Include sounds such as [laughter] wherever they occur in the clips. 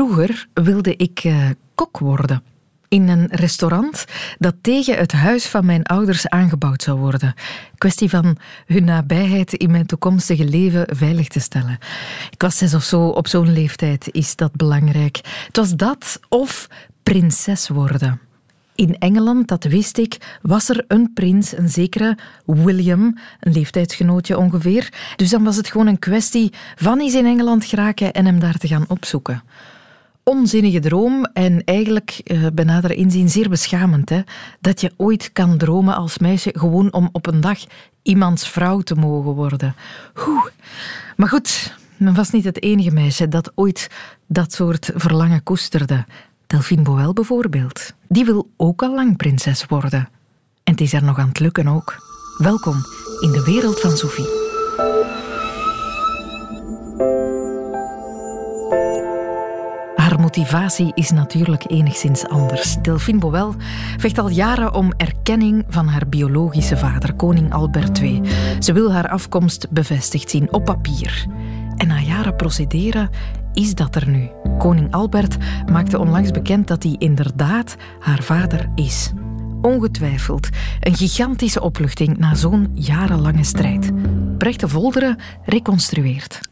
Vroeger wilde ik eh, kok worden. In een restaurant dat tegen het huis van mijn ouders aangebouwd zou worden. Kwestie van hun nabijheid in mijn toekomstige leven veilig te stellen. Ik was zes of zo, op zo'n leeftijd is dat belangrijk. Het was dat of prinses worden. In Engeland, dat wist ik, was er een prins, een zekere William, een leeftijdsgenootje ongeveer. Dus dan was het gewoon een kwestie van eens in Engeland geraken en hem daar te gaan opzoeken onzinnige droom en eigenlijk uh, bij inzien zeer beschamend. Hè? Dat je ooit kan dromen als meisje gewoon om op een dag iemands vrouw te mogen worden. Oeh. Maar goed, men was niet het enige meisje dat ooit dat soort verlangen koesterde. Delphine Boel bijvoorbeeld. Die wil ook al lang prinses worden. En het is er nog aan het lukken ook. Welkom in de wereld van Sophie. Motivatie is natuurlijk enigszins anders. Delphine Boel vecht al jaren om erkenning van haar biologische vader, koning Albert II. Ze wil haar afkomst bevestigd zien op papier. En na jaren procederen is dat er nu. Koning Albert maakte onlangs bekend dat hij inderdaad haar vader is. Ongetwijfeld een gigantische opluchting na zo'n jarenlange strijd. Brecht de Volderen reconstrueert.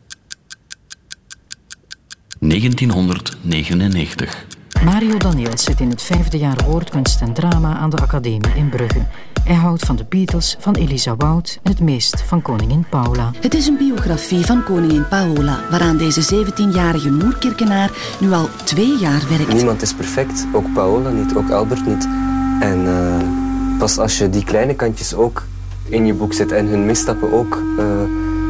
1999. Mario Daniels zit in het vijfde jaar woordkunst en drama aan de Academie in Brugge. Hij houdt van de Beatles, van Elisa Wout en het meest van koningin Paula. Het is een biografie van koningin Paola, waaraan deze 17-jarige moerkirkenaar nu al twee jaar werkt. Niemand is perfect, ook Paola niet, ook Albert niet. En uh, pas als je die kleine kantjes ook in je boek zet en hun misstappen ook... Uh,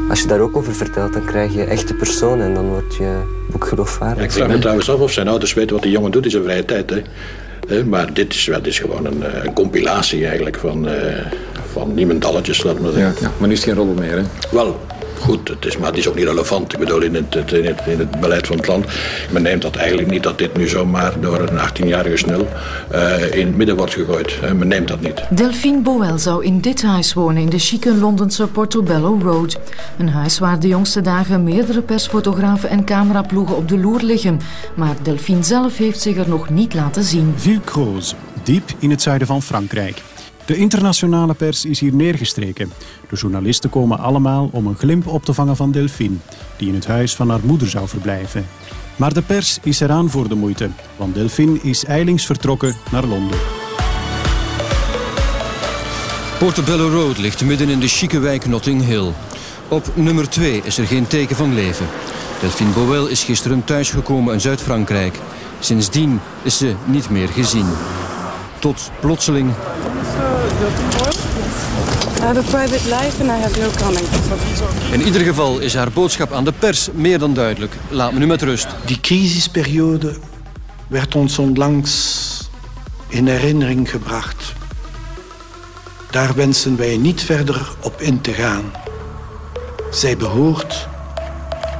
als je daar ook over vertelt, dan krijg je echte personen en dan wordt je boek geloofwaardig. ik vraag me trouwens af of zijn ouders weten wat die jongen doet in zijn vrije tijd. Hè? Maar dit is, dit is gewoon een, eh, een compilatie eigenlijk van, uh, van niemendalletjes, laat maar zeggen. Ja, ja, maar nu is het geen roddel meer, hè? Wel, goed, het is, maar het is ook niet relevant. Ik bedoel, in het, in het, in het beleid van het land. Men neemt dat eigenlijk niet dat dit nu zomaar door een 18-jarige snel uh, in het midden wordt gegooid. Uh, men neemt dat niet. Delphine Boel zou in dit huis wonen in de chique Londense Portobello Road. Een huis waar de jongste dagen meerdere persfotografen en cameraploegen op de loer liggen. Maar Delphine zelf heeft zich er nog niet laten zien. Villecroze, diep in het zuiden van Frankrijk. De internationale pers is hier neergestreken. De journalisten komen allemaal om een glimp op te vangen van Delphine, die in het huis van haar moeder zou verblijven. Maar de pers is eraan voor de moeite, want Delphine is eilings vertrokken naar Londen. Portobello Road ligt midden in de chique wijk Notting Hill. Op nummer 2 is er geen teken van leven. Delphine Boel is gisteren thuisgekomen in Zuid-Frankrijk. Sindsdien is ze niet meer gezien. Tot plotseling I have a private life and I have no comment. In ieder geval is haar boodschap aan de pers meer dan duidelijk. Laat me nu met rust. Die crisisperiode werd ons onlangs in herinnering gebracht. Daar wensen wij niet verder op in te gaan. Zij behoort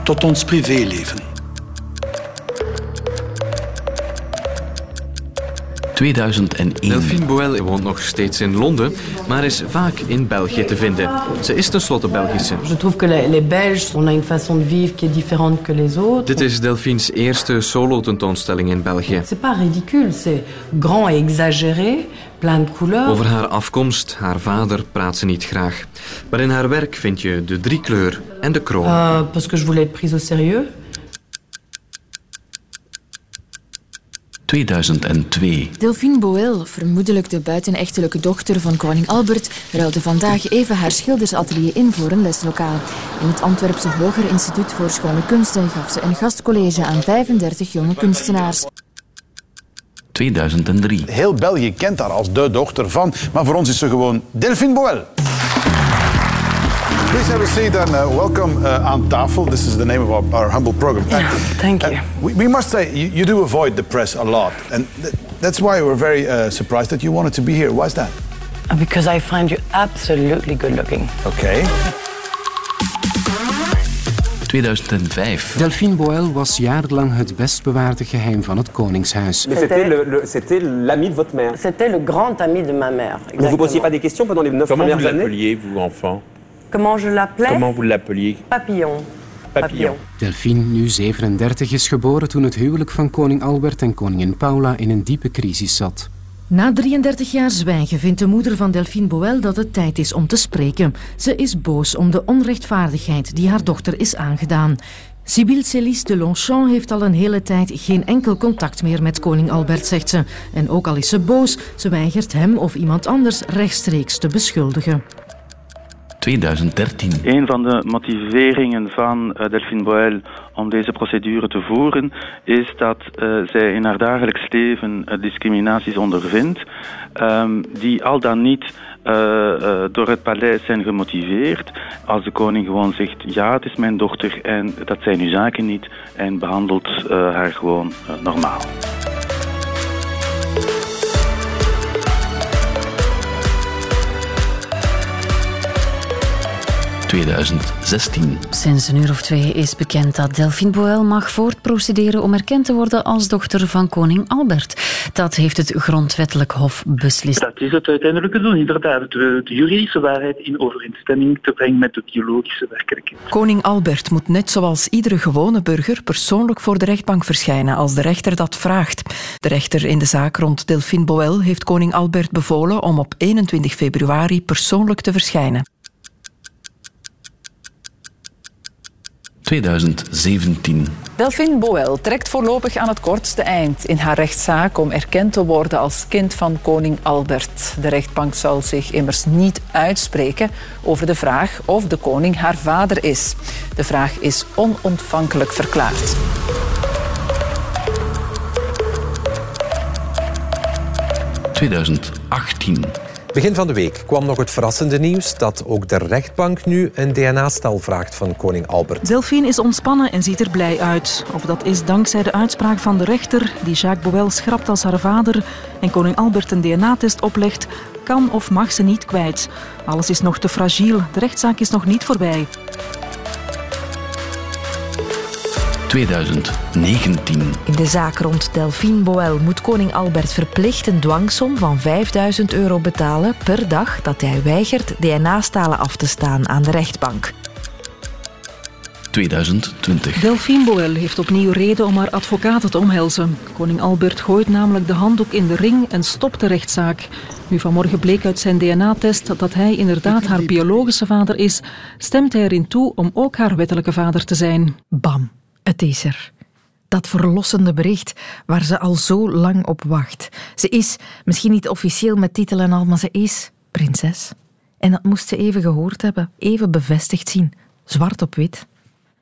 tot ons privéleven. 2001. Delphine Boel woont nog steeds in Londen, maar is vaak in België te vinden. Ze is tenslotte Belgische. Je trouve que les Belges ont une façon de vivre qui est différente que les autres. Dit is Delphine's eerste solo-tentoonstelling in België. C'est pas ridicule, c'est grand et exagéré, plein de couleurs. Over haar afkomst, haar vader, praat ze niet graag. Maar in haar werk vind je de driekleur en de kroon. Uh, parce que je voulais être prise au sérieux. 2002. Delphine Boel, vermoedelijk de buitenechtelijke dochter van koning Albert, ruilde vandaag even haar schildersatelier in voor een leslokaal. In het Antwerpse Hoger Instituut voor Schone Kunsten gaf ze een gastcollege aan 35 jonge kunstenaars. 2003. Heel België kent haar als de dochter van, maar voor ons is ze gewoon Delphine Boel. Please have a seat and uh, welcome uh, aan tafel. This is the name of our, our humble program. Yeah, thank you. We, we, must say, you, you, do avoid the press a lot. And th that's why we're very uh, surprised that you wanted to be here. Why is that? Because I find you absolutely good looking. Okay. 2005. Delphine Boel was jarenlang het best bewaarde geheim van het Koningshuis. C'était l'ami de votre mère. C'était le grand ami de ma mère. Vous ne vous posiez pas des questions pendant les neuf Comment premières vous années l'appeliez, vous, enfant Comment je l'appelais Comment vous l'appeliez Papillon. Papillon. Delphine, nu 37, is geboren toen het huwelijk van koning Albert en koningin Paula in een diepe crisis zat. Na 33 jaar zwijgen vindt de moeder van Delphine Boel dat het tijd is om te spreken. Ze is boos om de onrechtvaardigheid die haar dochter is aangedaan. Sibylle Célice de Longchamp heeft al een hele tijd geen enkel contact meer met koning Albert, zegt ze. En ook al is ze boos, ze weigert hem of iemand anders rechtstreeks te beschuldigen. 2013. Een van de motiveringen van uh, Delphine Boel om deze procedure te voeren is dat uh, zij in haar dagelijks leven uh, discriminaties ondervindt um, die al dan niet door het paleis zijn gemotiveerd. Als de koning gewoon zegt ja, het is mijn dochter en dat zijn uw zaken niet en behandelt haar gewoon normaal. 2016. Sinds een uur of twee is bekend dat Delphine Boel mag voortprocederen om erkend te worden als dochter van koning Albert. Dat heeft het grondwettelijk hof beslist. Dat is het uiteindelijke doel, inderdaad, de, de juridische waarheid in overeenstemming te brengen met de biologische werkelijkheid. Koning Albert moet net zoals iedere gewone burger persoonlijk voor de rechtbank verschijnen als de rechter dat vraagt. De rechter in de zaak rond Delphine Boel heeft koning Albert bevolen om op 21 februari persoonlijk te verschijnen. 2017. Delphine Boel trekt voorlopig aan het kortste eind in haar rechtszaak om erkend te worden als kind van koning Albert. De rechtbank zal zich immers niet uitspreken over de vraag of de koning haar vader is. De vraag is onontvankelijk verklaard. ...2018. Begin van de week kwam nog het verrassende nieuws dat ook de rechtbank nu een DNA-stel vraagt van koning Albert. Delphine is ontspannen en ziet er blij uit. Of dat is dankzij de uitspraak van de rechter, die Jacques Boel schrapt als haar vader en koning Albert een DNA-test oplegt, kan of mag ze niet kwijt. Alles is nog te fragiel, de rechtszaak is nog niet voorbij. 2019. In de zaak rond Delphine Boel moet koning Albert verplicht een dwangsom van 5000 euro betalen per dag dat hij weigert DNA-stalen af te staan aan de rechtbank. 2020. Delphine Boel heeft opnieuw reden om haar advocaten te omhelzen. Koning Albert gooit namelijk de handdoek in de ring en stopt de rechtszaak. Nu vanmorgen bleek uit zijn DNA-test dat hij inderdaad haar biologische vader is, stemt hij erin toe om ook haar wettelijke vader te zijn. Bam. Het is er. Dat verlossende bericht waar ze al zo lang op wacht. Ze is, misschien niet officieel met titel en al, maar ze is prinses. En dat moest ze even gehoord hebben, even bevestigd zien, zwart op wit.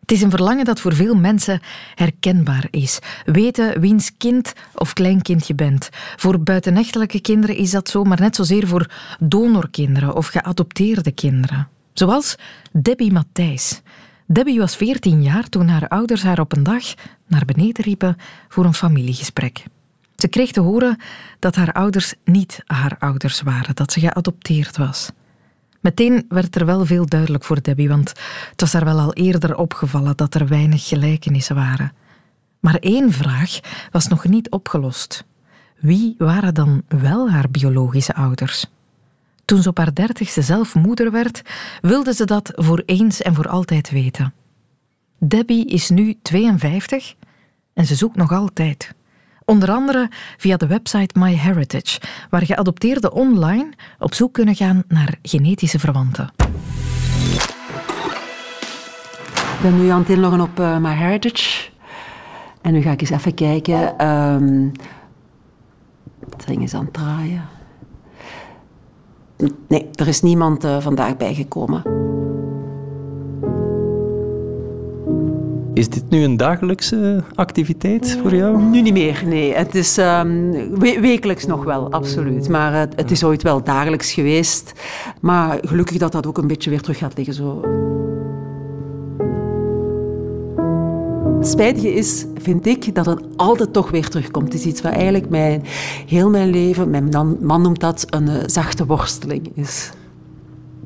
Het is een verlangen dat voor veel mensen herkenbaar is. Weten wiens kind of kleinkind je bent. Voor buitenechtelijke kinderen is dat zo, maar net zozeer voor donorkinderen of geadopteerde kinderen. Zoals Debbie Matthijs. Debbie was 14 jaar toen haar ouders haar op een dag naar beneden riepen voor een familiegesprek. Ze kreeg te horen dat haar ouders niet haar ouders waren, dat ze geadopteerd was. Meteen werd er wel veel duidelijk voor Debbie, want het was haar wel al eerder opgevallen dat er weinig gelijkenissen waren. Maar één vraag was nog niet opgelost. Wie waren dan wel haar biologische ouders? Toen ze op haar dertigste zelf moeder werd, wilde ze dat voor eens en voor altijd weten. Debbie is nu 52 en ze zoekt nog altijd. Onder andere via de website MyHeritage, waar geadopteerden online op zoek kunnen gaan naar genetische verwanten. Ik ben nu aan het inloggen op uh, MyHeritage. En nu ga ik eens even kijken. Um, het ding is aan het draaien. Nee, er is niemand uh, vandaag bijgekomen. Is dit nu een dagelijkse activiteit voor jou? Nu niet meer, nee. Het is um, we wekelijks nog wel, absoluut. Maar het, het, is ooit wel dagelijks geweest. Maar gelukkig dat dat ook een beetje weer terug gaat liggen. Zo. Spijtige is, vind ik, dat het altijd toch weer terugkomt. Het is iets wat eigenlijk mijn, heel mijn leven, mijn man noemt dat een uh, zachte worsteling is.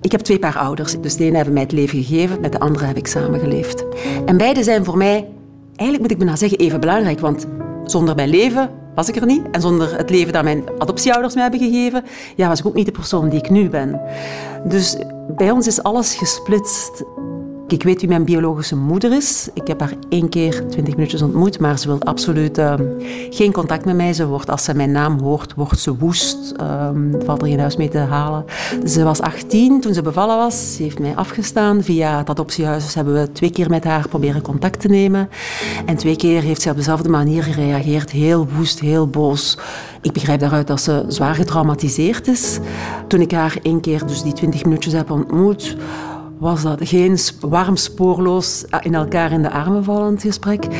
Ik heb twee paar ouders. Dus de ene hebben mij het leven gegeven, met de andere heb ik samengeleefd. En beide zijn voor mij, eigenlijk moet ik bijna zeggen, even belangrijk. Want zonder mijn leven was ik er niet. En zonder het leven dat mijn adoptieouders mij hebben gegeven, ja, was ik ook niet de persoon die ik nu ben. Dus bij ons is alles gesplitst. Ik weet wie mijn biologische moeder is. Ik heb haar één keer twintig minuutjes ontmoet, maar ze wil absoluut uh, geen contact met mij. Ze wordt, als ze mijn naam hoort, wordt ze woest. Um, valt er geen huis mee te halen. Ze was 18 toen ze bevallen was. Ze heeft mij afgestaan. Via het adoptiehuis hebben we twee keer met haar proberen contact te nemen. En twee keer heeft ze op dezelfde manier gereageerd. Heel woest, heel boos. Ik begrijp daaruit dat ze zwaar getraumatiseerd is. Toen ik haar één keer, dus die twintig minuutjes heb ontmoet was dat geen warm, spoorloos eh, in elkaar in de armen vallend gesprek. Uh,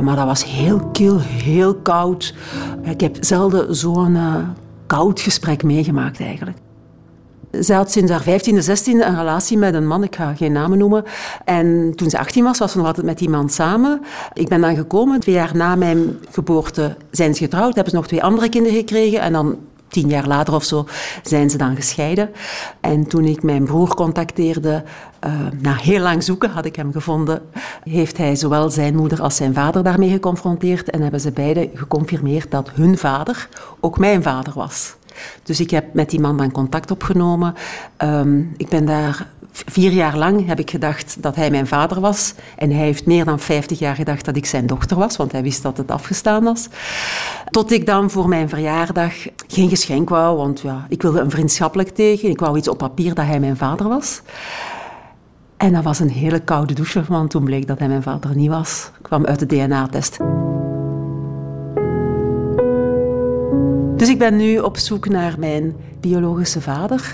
maar dat was heel kil, heel koud. Ik heb zelden zo'n uh, koud gesprek meegemaakt eigenlijk. Zij had sinds haar 15e, 16e een relatie met een man, ik ga geen namen noemen. En toen ze 18 was, was ze nog altijd met die man samen. Ik ben dan gekomen, twee jaar na mijn geboorte zijn ze getrouwd, hebben ze nog twee andere kinderen gekregen. En dan tien jaar later of zo zijn ze dan gescheiden. En toen ik mijn broer contacteerde, uh, na heel lang zoeken had ik hem gevonden, heeft hij zowel zijn moeder als zijn vader daarmee geconfronteerd en hebben ze beiden geconfirmeerd dat hun vader ook mijn vader was. Dus ik heb met die man contact opgenomen. Um, ik ben daar vier jaar lang heb ik gedacht dat hij mijn vader was. En hij heeft meer dan vijftig jaar gedacht dat ik zijn dochter was, want hij wist dat het afgestaan was. Tot ik dan voor mijn verjaardag geen geschenk wou, want ja, ik wilde een vriendschappelijk tegen. Ik wou iets op papier dat hij mijn vader was. En dat was een hele koude douche, want toen bleek dat hij mijn vader niet was. Ik kwam uit de DNA-test. Dus ik ben nu op zoek naar mijn biologische vader.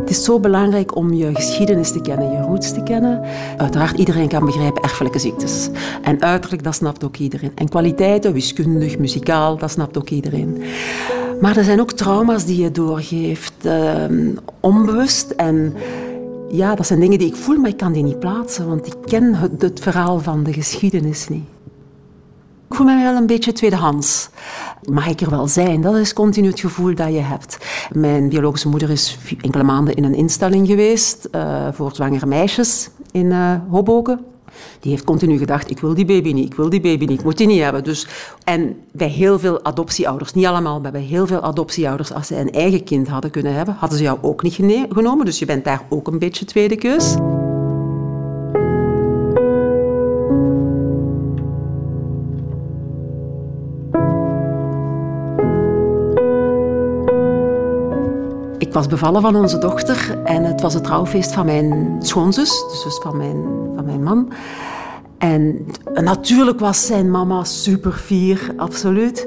Het is zo belangrijk om je geschiedenis te kennen, je roots te kennen. Uiteraard, iedereen kan begrijpen erfelijke ziektes. En uiterlijk, dat snapt ook iedereen. En kwaliteiten, wiskundig, muzikaal, dat snapt ook iedereen. Maar er zijn ook trauma's die je doorgeeft, uh, onbewust. En ja, dat zijn dingen die ik voel, maar ik kan die niet plaatsen, want ik ken het verhaal van de geschiedenis niet. Ik voel me wel een beetje tweedehands. Mag ik er wel zijn? Dat is continu het gevoel dat je hebt. Mijn biologische moeder is enkele maanden in een instelling geweest uh, voor zwangere meisjes in uh, Hoboken. Die heeft continu gedacht, ik wil die baby niet, ik wil die baby niet, ik moet die niet hebben. Dus, en bij heel veel adoptieouders, niet allemaal, maar bij heel veel adoptieouders, als ze een eigen kind hadden kunnen hebben, hadden ze jou ook niet genomen. Dus je bent daar ook een beetje tweede keus. Ik was bevallen van onze dochter en het was het trouwfeest van mijn schoonzus, de zus van mijn, van mijn man. En natuurlijk was zijn mama super fier, absoluut.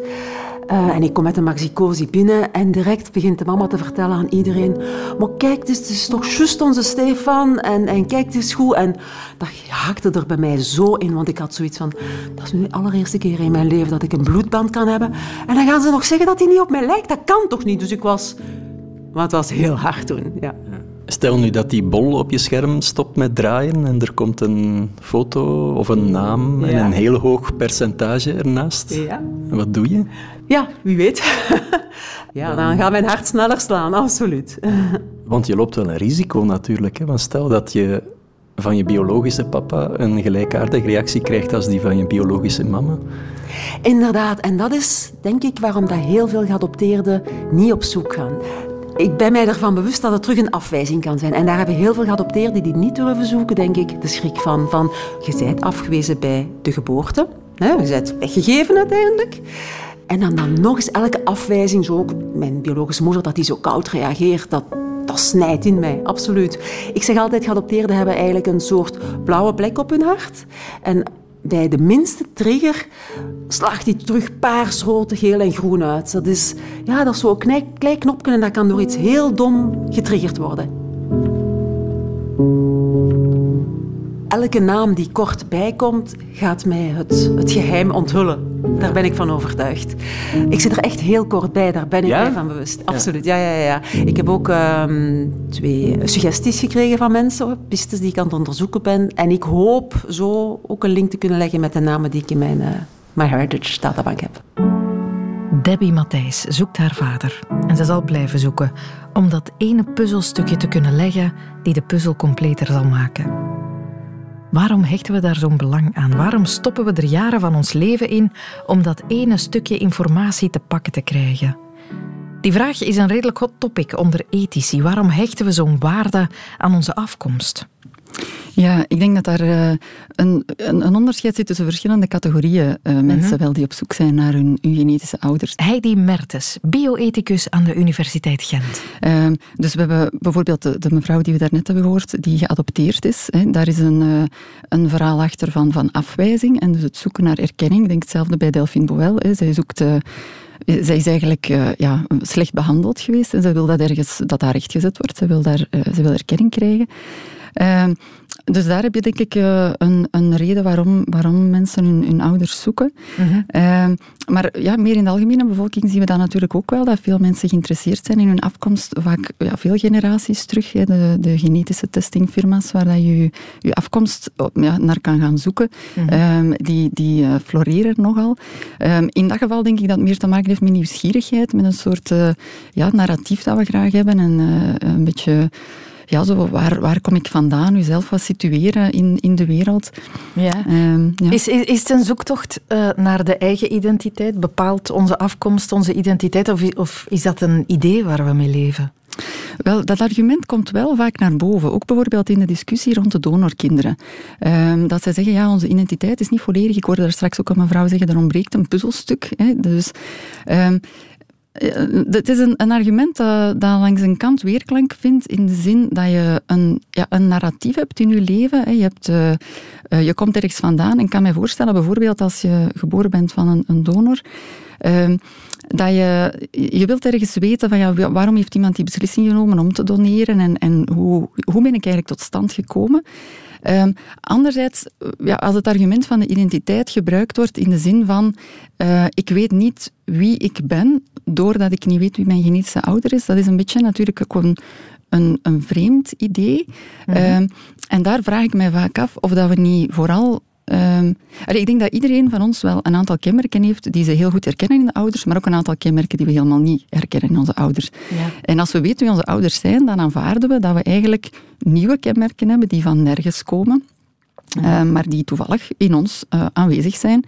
Uh, en ik kom met een maxicosi binnen en direct begint de mama te vertellen aan iedereen maar kijk, het is, toch juist onze Stefan en, en kijk, het is goed. En dat haakte er bij mij zo in, want ik had zoiets van dat is nu de allereerste keer in mijn leven dat ik een bloedband kan hebben. En dan gaan ze nog zeggen dat hij niet op mij lijkt. Dat kan toch niet? Dus ik was maar het was heel hard toen, ja. Stel nu dat die bol op je scherm stopt met draaien en er komt een foto of een naam en een heel hoog percentage ernaast. Ja. Wat doe je? Ja, wie weet. [laughs] ja, dan gaat mijn hart sneller slaan, absoluut. [laughs] Want je loopt wel een risico natuurlijk. Hè? Want stel dat je van je biologische papa een gelijkaardige reactie krijgt als die van je biologische mama. Inderdaad, en dat is denk ik waarom dat heel veel geadopteerden niet op zoek gaan. Ik ben mij ervan bewust dat het terug een afwijzing kan zijn. En daar hebben heel veel geadopteerden die niet durven zoeken, denk ik, de schrik van. van je bent afgewezen bij de geboorte. Hè, je bent weggegeven uiteindelijk. En dan, dan nog eens elke afwijzing, zo ook mijn biologische moeder, dat die zo koud reageert, dat, dat snijdt in mij, absoluut. Ik zeg altijd, geadopteerden hebben eigenlijk een soort blauwe plek op hun hart. En bij de minste trigger slaagt hij terug paars, rood, geel en groen uit. Dat is, ja, dat is zo'n klein, klein knopje en dat kan door iets heel dom getriggerd worden. Elke naam die kort bijkomt, gaat mij het, het geheim onthullen. Daar ben ik van overtuigd. Ik zit er echt heel kort bij, daar ben ik mij van bewust. Absoluut, ja, ja, ja. Ik heb ook um, twee suggesties gekregen van mensen, pistes die ik aan het onderzoeken ben. En ik hoop zo ook een link te kunnen leggen met de namen die ik in mijn uh, My Heritage databank heb. Debbie Matthijs zoekt haar vader. En ze zal blijven zoeken om dat ene puzzelstukje te kunnen leggen die de puzzel completer zal maken. Waarom hechten we daar zo'n belang aan? Waarom stoppen we er jaren van ons leven in om dat ene stukje informatie te pakken te krijgen? Die vraag is een redelijk hot topic onder ethici. Waarom hechten we zo'n waarde aan onze afkomst? Ja, ik denk dat daar uh, een, een, een, onderscheid zit tussen verschillende categorieën uh, mensen wel die op zoek zijn naar hun, hun genetische ouders. Heidi Mertens, bioethicus aan de Universiteit Gent. Uh, dus we hebben bijvoorbeeld de, de, mevrouw die we daarnet hebben gehoord, die geadopteerd is. Hè, daar is een, een verhaal achter van, van afwijzing en dus het zoeken naar erkenning. Ik denk hetzelfde bij Delphine Boel. Hè. Zij zoekt zij is eigenlijk ja, slecht behandeld geweest en ze wil dat ergens dat daar rechtgezet wordt. Ze wil, daar, ze wil erkenning krijgen. Uh, dus daar heb je denk ik uh, een, een reden waarom, waarom mensen hun, hun ouders zoeken. Mm -hmm. maar ja, meer in de algemene bevolking zien we dat natuurlijk ook wel, dat veel mensen geïnteresseerd zijn in hun afkomst, vaak ja, veel generaties terug. Hè, de, de genetische testingfirma's waar dat je je afkomst ja, naar kan gaan zoeken, -hmm. um, die, die uh, floreren nogal. In dat geval denk ik dat het meer te maken heeft met nieuwsgierigheid, met een soort uh, ja, narratief dat we graag hebben en een beetje ja, zo, waar, waar kom ik vandaan? Jezelf wat situeren in, in de wereld. Ja. Um, ja. Is, is, is het een zoektocht uh, naar de eigen identiteit? Bepaalt onze afkomst onze identiteit? Of, of is dat een idee waar we mee leven? Wel, dat argument komt wel vaak naar boven. Ook bijvoorbeeld in de discussie rond de donorkinderen. Um, dat zij zeggen, ja, onze identiteit is niet volledig. Ik hoorde daar straks ook een mevrouw zeggen, er ontbreekt een puzzelstuk. Hè. Dus... Um, het is een, een argument dat, dat, langs een kant weerklank vindt in de zin dat je een, ja, een narratief hebt in je leven. Je, hebt, uh, uh, je komt ergens vandaan en kan me voorstellen, bijvoorbeeld als je geboren bent van een, een donor, uh, dat je, je wilt ergens weten van ja, waarom heeft iemand die beslissing genomen om te doneren en, en hoe, hoe ben ik eigenlijk tot stand gekomen. Um, anderzijds, ja, als het argument van de identiteit gebruikt wordt in de zin van uh, ik weet niet wie ik ben doordat ik niet weet wie mijn genetische ouder is, dat is een beetje natuurlijk ook een, een, een vreemd idee. Mm -hmm. um, en daar vraag ik mij vaak af of dat we niet vooral Um, ik denk dat iedereen van ons wel een aantal kenmerken heeft die ze heel goed herkennen in de ouders, maar ook een aantal kenmerken die we helemaal niet herkennen in onze ouders. Ja. En als we weten wie onze ouders zijn, dan aanvaarden we dat we eigenlijk nieuwe kenmerken hebben die van nergens komen. Uh, maar die toevallig in ons uh, aanwezig zijn.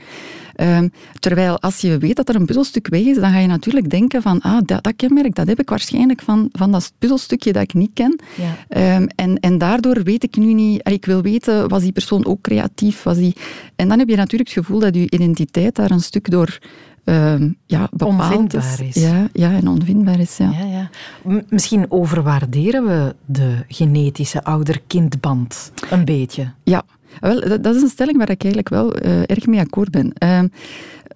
Uh, terwijl als je weet dat er een puzzelstuk weg is, dan ga je natuurlijk denken van ah, dat, dat kenmerk, dat heb ik waarschijnlijk van, van dat puzzelstukje dat ik niet ken. Ja. Ehm, en, en daardoor weet ik nu niet... Ik wil weten, was die persoon ook creatief? Was die... En dan heb je natuurlijk het gevoel dat je identiteit daar een stuk door uh, ja, bepaald is. is. Ja, ja, en onvindbaar is. Ja. Ja, ja. Misschien overwaarderen we de genetische ouder-kindband een beetje. Ja, wel, dat, is een stelling waar ik eigenlijk wel uh, erg mee akkoord ben. Uh,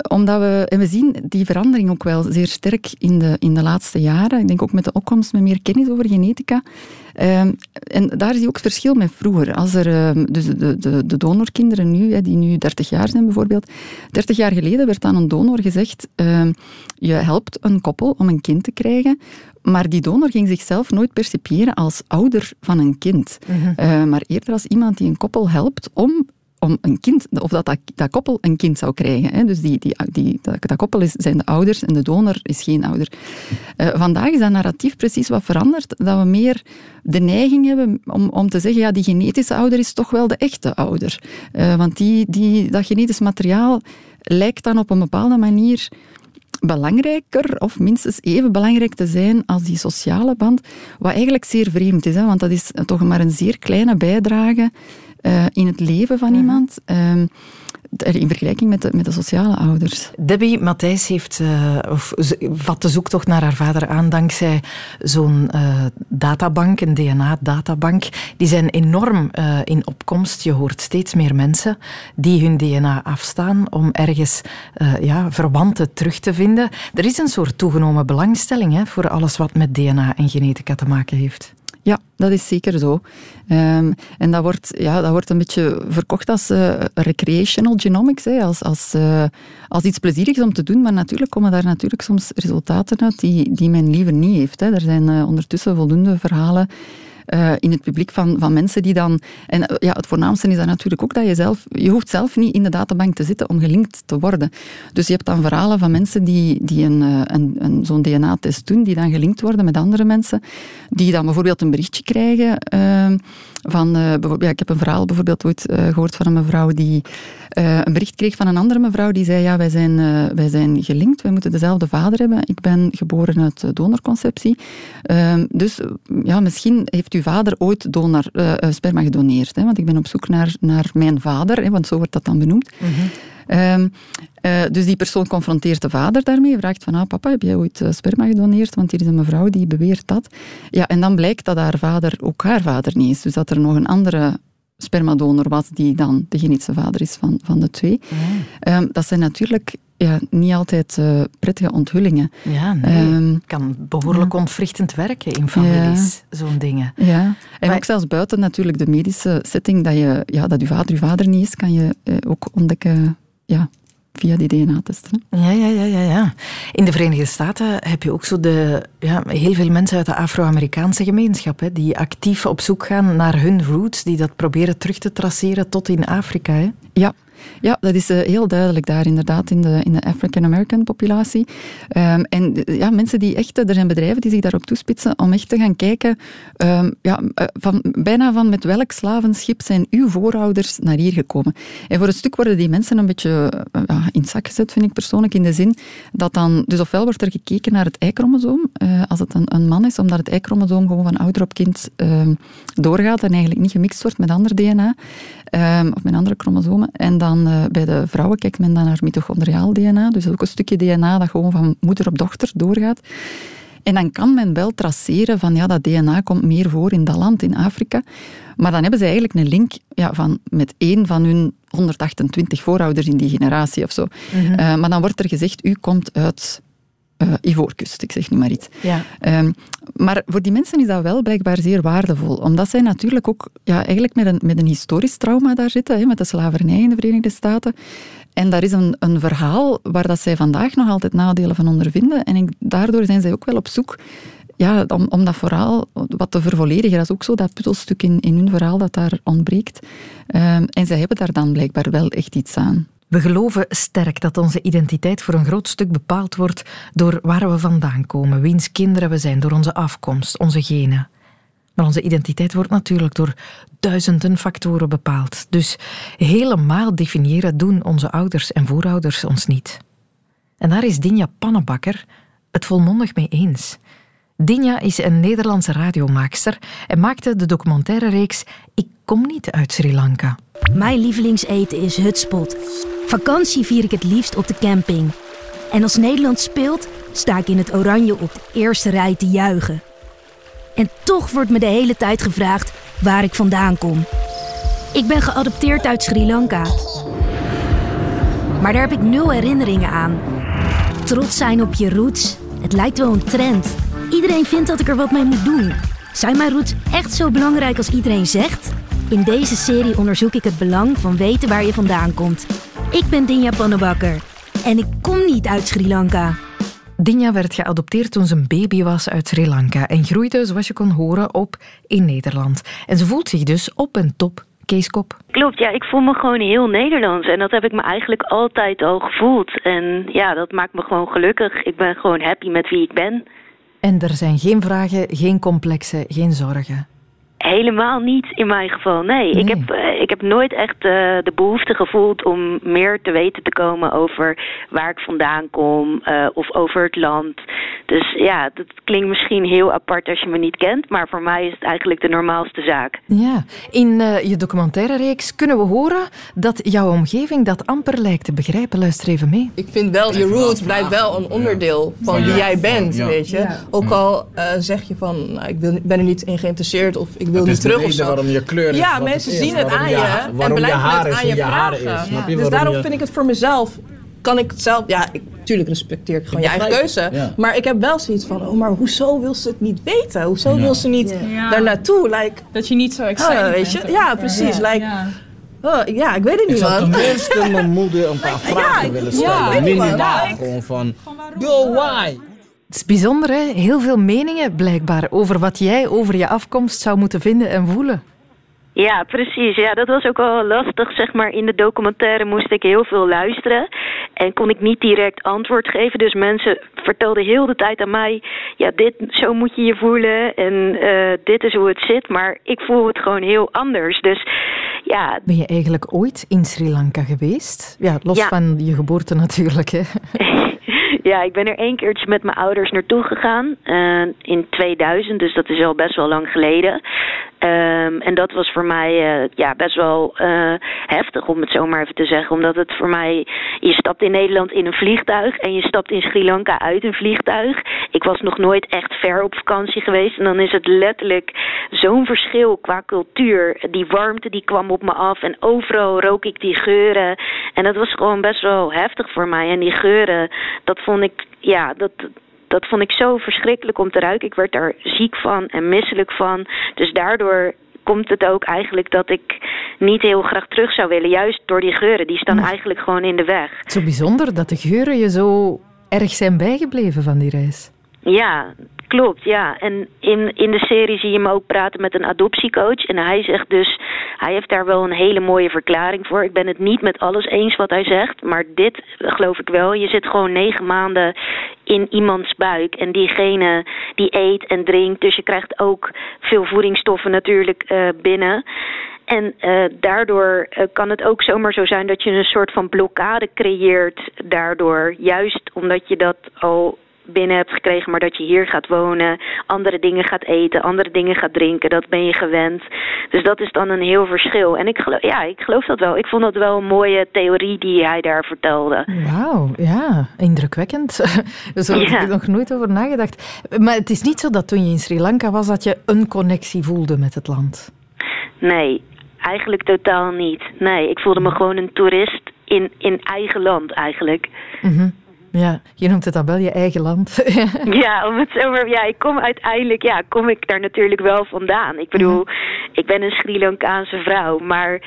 omdat we, en we zien die verandering ook wel zeer sterk in de, in de laatste jaren. Ik denk ook met de opkomst met meer kennis over genetica. Um, en daar zie je ook het verschil met vroeger. Als er, um, dus de, de, de donorkinderen nu, hè, die nu 30 jaar zijn bijvoorbeeld. 30 jaar geleden werd aan een donor gezegd, um, je helpt een koppel om een kind te krijgen, maar die donor ging zichzelf nooit percipiëren als ouder van een kind. Mm -hmm. uh, maar eerder als iemand die een koppel helpt om om een kind, of dat, dat, koppel een kind zou krijgen. Hè. Dus die, die, die, dat, dat koppel is, zijn de ouders en de donor is geen ouder. Uh, vandaag is dat narratief precies wat veranderd, dat we meer de neiging hebben om, om te zeggen, ja, die genetische ouder is toch wel de echte ouder. Uh, want die, die, dat genetisch materiaal lijkt dan op een bepaalde manier belangrijker of minstens even belangrijk te zijn als die sociale band, wat eigenlijk zeer vreemd is, hè, want dat is toch maar een zeer kleine bijdrage uh, in het leven van iemand. Uh, in vergelijking met de, met de sociale ouders. Debbie Matthijs heeft, uh, of vat de zoektocht naar haar vader aan dankzij zo'n uh, databank, een DNA-databank. Die zijn enorm uh, in opkomst. Je hoort steeds meer mensen die hun DNA afstaan om ergens ja, verwanten terug te vinden. Er is een soort toegenomen belangstelling hè, voor alles wat met DNA en genetica te maken heeft. Ja, dat is zeker zo. Um, en dat wordt, ja, dat wordt een beetje verkocht als uh, recreational genomics, hè, als, als, uh, als iets plezierigs om te doen, maar natuurlijk komen daar natuurlijk soms resultaten uit die, die men liever niet heeft. Hè. Er zijn uh, ondertussen voldoende verhalen uh, in het publiek van, van mensen die dan... En uh, ja, het voornaamste is dan natuurlijk ook dat je zelf... Je hoeft zelf niet in de databank te zitten om gelinkt te worden. Dus je hebt dan verhalen van mensen die, die een, uh, een, een, zo'n DNA-test doen, die dan gelinkt worden met andere mensen, die dan bijvoorbeeld een berichtje krijgen ehm, van... ja, ik heb een verhaal bijvoorbeeld ooit gehoord van een mevrouw die een bericht kreeg van een andere mevrouw die zei, ja, wij zijn, wij zijn gelinkt, wij moeten dezelfde vader hebben. Ik ben geboren uit donorconceptie. Uh, dus ja, misschien heeft uw vader ooit donor, sperma gedoneerd. Hè, want ik ben op zoek naar, naar mijn vader, hè, want zo wordt dat dan benoemd. Mm -hmm. Um, uh, dus die persoon confronteert de vader daarmee, vraagt van, ah, papa, heb jij ooit sperma gedoneerd? Want hier is een mevrouw die beweert dat. Ja, en dan blijkt dat haar vader ook haar vader niet is. Dus dat er nog een andere spermadonor was die dan de genetische vader is van, van de twee. Ja. Um, dat zijn natuurlijk ja, niet altijd uh, prettige onthullingen. Ja, nee. Um, kan behoorlijk ja. ontwrichtend werken in families, ja. zo'n dingen. Ja, en maar, ook zelfs buiten natuurlijk de medische setting, dat, je, ja, dat je vader je vader niet is, kan je uh, ook ontdekken ja, via die DNA-testen. Ja, ja, ja, ja, ja. In de Verenigde Staten heb je ook zo de, ja, heel veel mensen uit de Afro-Amerikaanse gemeenschap hè, die actief op zoek gaan naar hun roots, die dat proberen terug te traceren tot in Afrika. Hè. Ja, ja, dat is uh, heel duidelijk daar inderdaad in de, in de African-American populatie. Um, en ja, mensen die echt, er zijn bedrijven die zich daarop toespitsen om echt te gaan kijken, um, ja, van, bijna van met welk slavenschip zijn uw voorouders naar hier gekomen. En voor een stuk worden die mensen een beetje in zak gezet, vind ik persoonlijk, in de zin dat dan, dus ofwel wordt er gekeken naar het Y-chromosoom, uh, als het een, man is, omdat het Y-chromosoom gewoon van ouder op kind doorgaat en eigenlijk niet gemixt wordt met ander DNA of met andere chromosomen. En dan uh, bij de vrouwen kijkt men dan naar mitochondriaal DNA. Dus ook een stukje DNA dat gewoon van moeder op dochter doorgaat. En dan kan men wel traceren van ja, dat DNA komt meer voor in dat land, in Afrika. Maar dan hebben ze eigenlijk een link ja, van, met één van hun 128 voorouders in die generatie of zo. Mm -hmm. uh, maar dan wordt er gezegd, u komt uit uh, Ivoorkust, ik zeg nu maar iets. Ja. Um, maar voor die mensen is dat wel blijkbaar zeer waardevol, omdat zij natuurlijk ook ja, eigenlijk met een, met een historisch trauma daar zitten, hè, met de slavernij in de Verenigde Staten. En daar is een, een verhaal waar dat zij vandaag nog altijd nadelen van ondervinden. En ik, daardoor zijn zij ook wel op zoek ja, om, om dat verhaal wat te vervolledigen. Dat is ook zo dat puzzelstuk in, in hun verhaal dat daar ontbreekt. Um, en zij hebben daar dan blijkbaar wel echt iets aan. We geloven sterk dat onze identiteit voor een groot stuk bepaald wordt door waar we vandaan komen, wiens kinderen we zijn, door onze afkomst, onze genen. Maar onze identiteit wordt natuurlijk door duizenden factoren bepaald. Dus helemaal definiëren doen onze ouders en voorouders ons niet. En daar is Dinja Pannenbakker het volmondig mee eens. Dinja is een Nederlandse radiomaakster en maakte de documentaire reeks Ik kom niet uit Sri Lanka. Mijn lievelingseten is Hutspot. Vakantie vier ik het liefst op de camping. En als Nederland speelt, sta ik in het oranje op de eerste rij te juichen. En toch wordt me de hele tijd gevraagd waar ik vandaan kom. Ik ben geadopteerd uit Sri Lanka. Maar daar heb ik nul herinneringen aan. Trots zijn op je roots, het lijkt wel een trend. Iedereen vindt dat ik er wat mee moet doen. Zijn mijn roots echt zo belangrijk als iedereen zegt? In deze serie onderzoek ik het belang van weten waar je vandaan komt. Ik ben Dinja Pannebakker en ik kom niet uit Sri Lanka. Dinja werd geadopteerd toen ze een baby was uit Sri Lanka en groeide, zoals je kon horen, op in Nederland. En ze voelt zich dus op en top Keeskop. Klopt, ja, ik voel me gewoon heel Nederlands. En dat heb ik me eigenlijk altijd al gevoeld. En ja, dat maakt me gewoon gelukkig. Ik ben gewoon happy met wie ik ben. En er zijn geen vragen, geen complexen, geen zorgen. Helemaal niet in mijn geval. Nee, nee. Ik, heb, uh, ik heb nooit echt uh, de behoefte gevoeld om meer te weten te komen over waar ik vandaan kom uh, of over het land. Dus ja, dat klinkt misschien heel apart als je me niet kent, maar voor mij is het eigenlijk de normaalste zaak. Ja, in je documentaire reeks kunnen we horen dat jouw omgeving dat amper lijkt te begrijpen. Luister even mee. Ik vind wel, je roots blijft wel een onderdeel van wie jij bent, ja. weet je. Ja. Ook al zeg je van, nou, ik wil, ben er niet in geïnteresseerd of ik wil niet terug of zo. waarom je kleur is Ja, mensen zien het aan je, je en blijven het aan je vragen. Dus daarom vind ik het voor mezelf kan ik het zelf... Ja, ik, tuurlijk respecteer ik gewoon je eigen keuze. Ja. Maar ik heb wel zoiets van... Oh, maar hoezo wil ze het niet weten? Hoezo ja. wil ze niet ja. daar naartoe? Like, dat je niet zo excited oh, weet je? bent. Ja, precies. Like, Oh, ja, ik weet het niet, man. Ik zou tenminste mijn moeder een paar [laughs] vragen willen stellen. Minimaal. Gewoon van... Yo, why? Het is bijzonder, hè? Heel veel meningen blijkbaar over wat jij over je afkomst zou moeten vinden en voelen. Ja, precies. Ja, dat was ook wel lastig, zeg maar. In de documentaire moest ik heel veel luisteren. En kon ik niet direct antwoord geven. Dus mensen vertelden heel de tijd aan mij: ja, dit, zo moet je je voelen. En uh, dit is hoe het zit. Maar ik voel het gewoon heel anders. Dus ja. Ben je eigenlijk ooit in Sri Lanka geweest? Ja, los van je geboorte natuurlijk. Hè? [laughs] Ja, ik ben er één keertje met mijn ouders naartoe gegaan. Uh, in 2000, dus dat is al best wel lang geleden. Um, en dat was voor mij uh, ja, best wel uh, heftig, om het zo maar even te zeggen. Omdat het voor mij... Je stapt in Nederland in een vliegtuig... en je stapt in Sri Lanka uit een vliegtuig. Ik was nog nooit echt ver op vakantie geweest. En dan is het letterlijk zo'n verschil qua cultuur. Die warmte die kwam op me af. En overal rook ik die geuren. En dat was gewoon best wel heftig voor mij. En die geuren, dat vond ik... Ja, dat, dat vond ik zo verschrikkelijk om te ruiken. Ik werd daar ziek van en misselijk van. Dus daardoor komt het ook eigenlijk dat ik niet heel graag terug zou willen. Juist door die geuren. Die staan eigenlijk gewoon in de weg. Zo bijzonder dat de geuren je zo erg zijn bijgebleven van die reis. Ja, klopt. Ja. En in, in de serie zie je hem ook praten met een adoptiecoach. En hij zegt dus, hij heeft daar wel een hele mooie verklaring voor. Ik ben het niet met alles eens wat hij zegt. Maar dit geloof ik wel. Je zit gewoon negen maanden in iemands buik. En diegene die eet en drinkt. Dus je krijgt ook veel voedingsstoffen natuurlijk uh, binnen. En uh, daardoor uh, kan het ook zomaar zo zijn dat je een soort van blokkade creëert daardoor. Juist omdat je dat al binnen hebt gekregen, maar dat je hier gaat wonen, andere dingen gaat eten, andere dingen gaat drinken, dat ben je gewend. Dus dat is dan een heel verschil. En ik geloof, ja, ik geloof dat wel. Ik vond dat wel een mooie theorie die hij daar vertelde. Wauw, ja, indrukwekkend. [laughs] Zo heb ik nog nooit over nagedacht. Maar het is niet zo dat toen je in Sri Lanka was, dat je een connectie voelde met het land. Nee, eigenlijk totaal niet. Nee, ik voelde me gewoon een toerist in, in eigen land eigenlijk. Mm ja, je noemt het dan wel je eigen land. [laughs] ja, om het zo maar, ja, ik kom uiteindelijk, ja, kom ik daar natuurlijk wel vandaan. Ik bedoel, mhm. ik ben een Sri Lankaanse vrouw, maar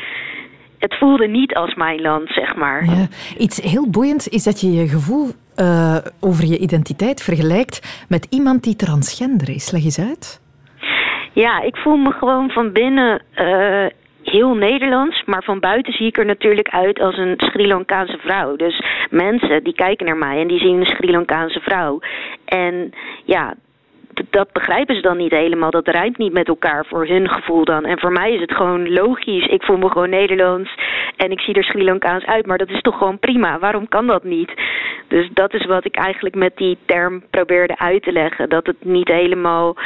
het voelde niet als mijn land, zeg maar. Ja. Iets heel boeiends is dat je je gevoel uh, over je identiteit vergelijkt met iemand die transgender is. Leg eens uit. Ja, ik voel me gewoon van binnen uh, heel Nederlands, maar van buiten zie ik er natuurlijk uit als een Sri Lankaanse vrouw. Dus mensen die kijken naar mij en die zien een Sri Lankaanse vrouw. En ja, dat begrijpen ze dan niet helemaal. Dat rijmt niet met elkaar voor hun gevoel dan. En voor mij is het gewoon logisch. Ik voel me gewoon Nederlands en ik zie er Sri Lankaans uit. Maar dat is toch gewoon prima. Waarom kan dat niet? Dus dat is wat ik eigenlijk met die term probeerde uit te leggen. Dat het niet helemaal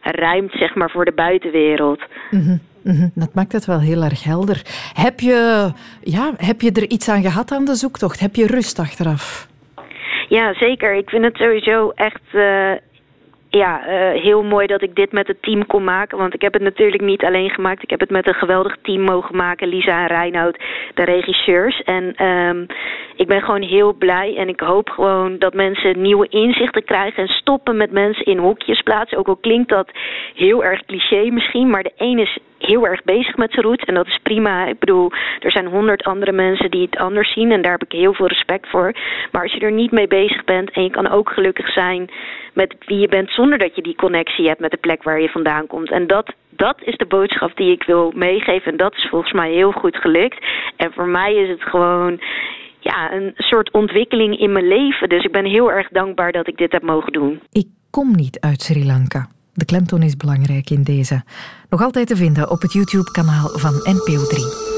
rijmt, zeg maar, voor de buitenwereld. Mm dat maakt het wel heel erg helder. Heb je, ja, heb je er iets aan gehad aan de zoektocht? Heb je rust achteraf? Ja, zeker. Ik vind het sowieso echt uh, ja, uh, heel mooi dat ik dit met het team kon maken. Want ik heb het natuurlijk niet alleen gemaakt. Ik heb het met een geweldig team mogen maken. Lisa en Reinoud, de regisseurs. En um, ik ben gewoon heel blij. En ik hoop gewoon dat mensen nieuwe inzichten krijgen. En stoppen met mensen in hokjes plaatsen. Ook al klinkt dat heel erg cliché misschien. Maar de ene is heel erg bezig met zijn roots. En dat is prima. Ik bedoel, er zijn honderd andere mensen die het anders zien. En daar heb ik heel veel respect voor. Maar als je er niet mee bezig bent. En je kan ook gelukkig zijn met wie je bent. Zonder dat je die connectie hebt met de plek waar je vandaan komt. En dat, dat is de boodschap die ik wil meegeven. En dat is volgens mij heel goed gelukt. En voor mij is het gewoon ja, een soort ontwikkeling in mijn leven. Dus ik ben heel erg dankbaar dat ik dit heb mogen doen. Ik kom niet uit Sri Lanka. De klemtoon is belangrijk in deze. Nog altijd te vinden op het YouTube-kanaal van NPO 3.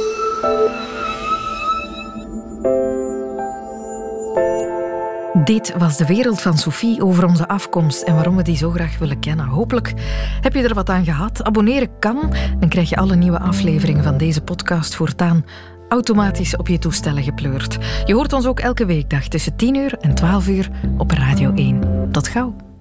Dit was de wereld van Sophie over onze afkomst en waarom we die zo graag willen kennen. Hopelijk heb je er wat aan gehad. Abonneren kan, dan krijg je alle nieuwe afleveringen van deze podcast voortaan automatisch op je toestellen gepleurd. Je hoort ons ook elke weekdag tussen 10 uur en 12 uur op Radio 1. Tot gauw.